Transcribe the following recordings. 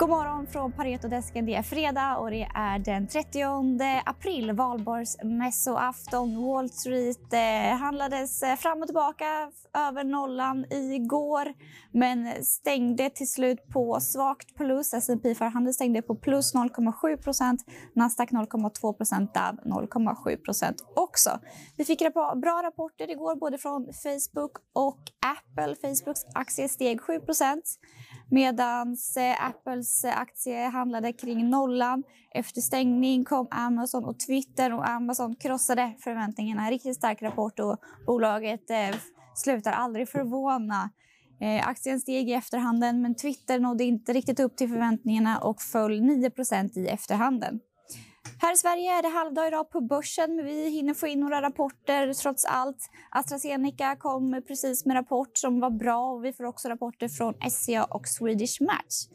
God morgon från Paretodesken. Det är fredag och det är den 30 april, valborgsmässoafton. Wall Street eh, handlades eh, fram och tillbaka över nollan igår men stängde till slut på svagt plus. S&P förhandel stängde på plus 0,7% Nasdaq 0,2% 0,7% också. Vi fick bra rapporter igår både från Facebook och Apple. Facebooks aktie steg 7 medan eh, Apples eh, aktie handlade kring nollan. Efter stängning kom Amazon och Twitter och Amazon krossade förväntningarna. Riktigt stark rapport och bolaget eh, slutar aldrig förvåna. Eh, aktien steg i efterhanden men Twitter nådde inte riktigt upp till förväntningarna och föll 9% i efterhanden. Här i Sverige är det halvdag idag på börsen, men vi hinner få in några rapporter trots allt. AstraZeneca kom precis med rapport som var bra och vi får också rapporter från SCA och Swedish Match.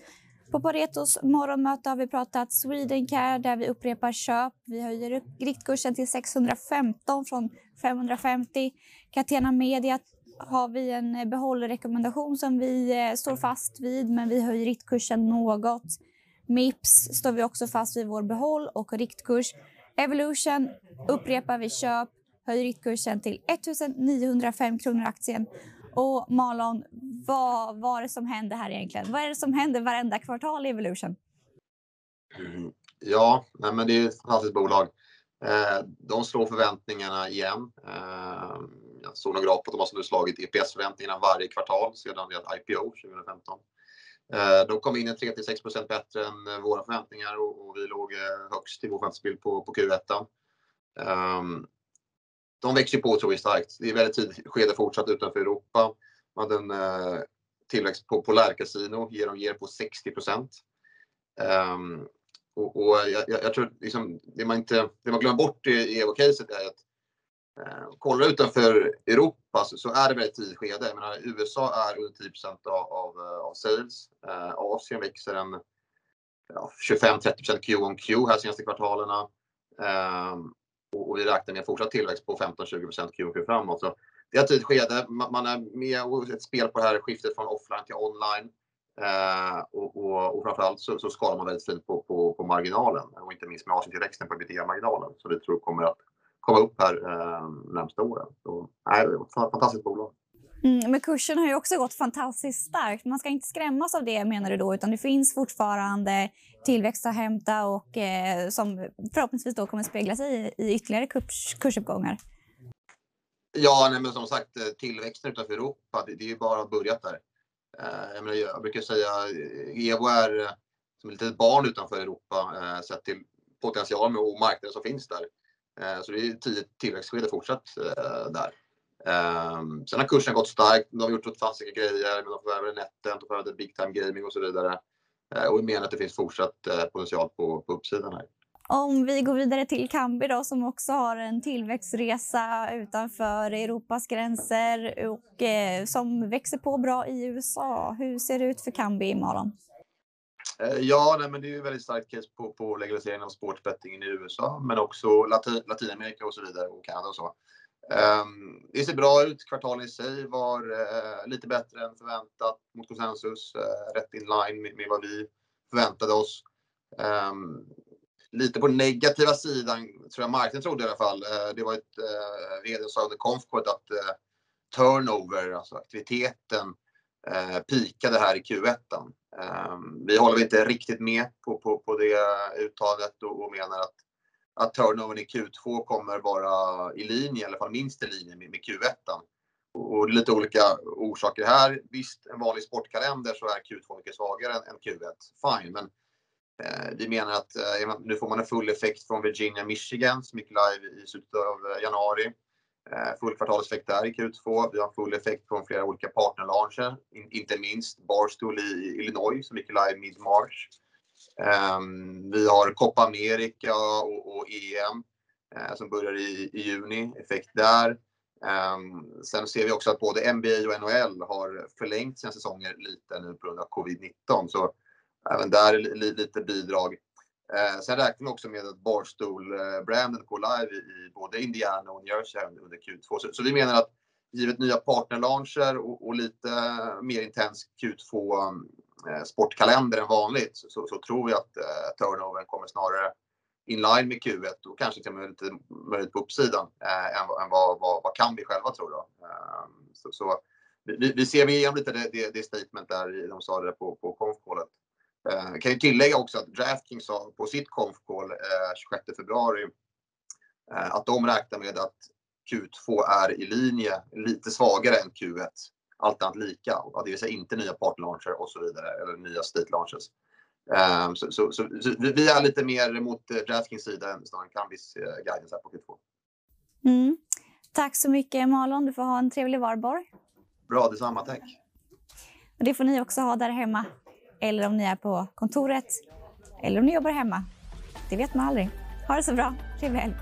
På Paretos morgonmöte har vi pratat Swedencare där vi upprepar köp. Vi höjer upp riktkursen till 615 från 550. Catena Media har vi en behållrekommendation som vi eh, står fast vid men vi höjer riktkursen något. Mips står vi också fast vid vår behåll och riktkurs. Evolution upprepar vi köp, höjer riktkursen till 1905 kronor aktien. Och Malon, vad var det som hände här egentligen? Vad är det som händer varenda kvartal i Evolution? Ja, nej, men det är ett fantastiskt bolag. Eh, de slår förväntningarna igen. Eh, jag såg några graf på att de har slagit EPS-förväntningarna varje kvartal sedan deras IPO 2015. Eh, de kom in 3-6% bättre än eh, våra förväntningar och, vi låg eh, högst i vår chansbild på, på Q1. Ehm, de växer på otroligt starkt. Det är väldigt tidigt skede fortsatt utanför Europa. Man hade en tillväxt på Polarcasino ger de ger på 60 %. Ehm, och, och jag, jag, tror liksom, det man inte, det man glömmer bort i, Evo-caset är att Eh, kollar utanför Europa så, så, är det väldigt tidigt skede. Jag menar, USA är under 10 av, av, eh, av sales. Eh, Asien växer en ja, 25-30 Q on Q här senaste kvartalen. Eh, och, och, vi räknar med fortsatt tillväxt på 15-20 Q on Q framåt. Så det är ett tidigt skede. Man, man är med och ett spel på det här skiftet från offline till online. Eh, och, och, och framförallt så, så skalar man väldigt fint på, på, på marginalen och inte minst med Asientillväxten på ebitda-marginalen. Så vi tror kommer att komma upp här eh, närmsta åren. Så, nej, fantastiskt bolag. Mm, men kursen har ju också gått fantastiskt starkt. Man ska inte skrämmas av det menar du då, utan det finns fortfarande tillväxt att hämta och eh, som förhoppningsvis då kommer spegla sig i, i ytterligare kurs, kursuppgångar. Ja, nej, men som sagt eh, tillväxten utanför Europa, det, det är ju bara börjat där. Eh, jag, menar, jag brukar säga Evo är eh, som ett litet barn utanför Europa eh, sett till potentialen och marknaden som finns där. Eh, så det är tidigt tillväxtskede fortsatt eh, där. Ehm, sen har kursen gått starkt. De har gjort fantastiska grejer. De förvärvade Netent, de förvärvade Big Time Gaming och så vidare. Eh, och vi menar att det finns fortsatt potential på, på uppsidan här. Om vi går vidare till Kambi då, som också har en tillväxtresa utanför Europas gränser och eh, som växer på bra i USA. Hur ser det ut för Kambi imorgon? Eh, ja, nej, men det är ju väldigt starkt case på, på legaliseringen av sportsbettingen i USA, men också Latin, Latinamerika och så vidare och Kanada och så. Um, det ser bra ut. Kvartalen i sig var uh, lite bättre än förväntat mot konsensus. Uh, rätt in line med, med, vad vi förväntade oss. Um, lite på negativa sidan, tror jag marknaden trodde i alla fall. Uh, det var ett uh, vd sa under Confcode att turnover, alltså aktiviteten, eh, pikade här i Q1. Eh, vi håller inte riktigt med på, på, på det uttalet och, och menar att, att turnovern i Q2 kommer vara i linje, i alla fall minst i linje med, med Q1. Och, och lite olika orsaker här. Visst, en vanlig sportkalender så är Q2 mycket svagare än, än Q1. Fine, men eh, vi menar att eh, nu får man en full effekt från Virginia, Michigan som gick live i slutet av eh, januari. Eh, full kvartalseffekt där i Q2. Vi har full effekt från flera olika partnerlauncher, inte minst Barstool i Illinois som gick live mid-March. Ehm, vi har Copa America och EM eh, som börjar i juni, effekt där. Ehm, sen ser vi också att både NBA och NHL har förlängt sina säsonger lite nu på grund av covid-19, så även där är lite bidrag. Eh, sen räknar vi också med att Barstool-branden går live i, både Indiana och New Jersey under Q2. Så, så, vi menar att givet nya partnerlauncher och, och lite mer intens Q2 eh, sportkalender än vanligt så, så tror vi att eh, turnovern kommer snarare inline med Q1 och kanske till och med lite möjligt på uppsidan eh, än, än vad, vad, vad kan vi själva tror då. Eh, så, så vi, vi ser igenom lite det, det, det statement där de sa det på, på konfkålet. Eh, kan ju tillägga också att Draftkings sa på sitt konfkål eh, 26 februari eh, att de räknar med att Q2 är i linje lite svagare än Q1. Allt annat lika, det vill säga inte nya partnerlauncher och så vidare eller nya state launches. Um, så, så, så, vi är lite mer mot Draftkings sida än snarare Cambis uh, guidance här på Q2. Mm. Tack så mycket Malon, du får ha en trevlig varborg. Bra, detsamma, tack. Och det får ni också ha där hemma. Eller om ni är på kontoret. Eller om ni jobbar hemma. Det vet man aldrig. Ha det så bra. Trevlig helg.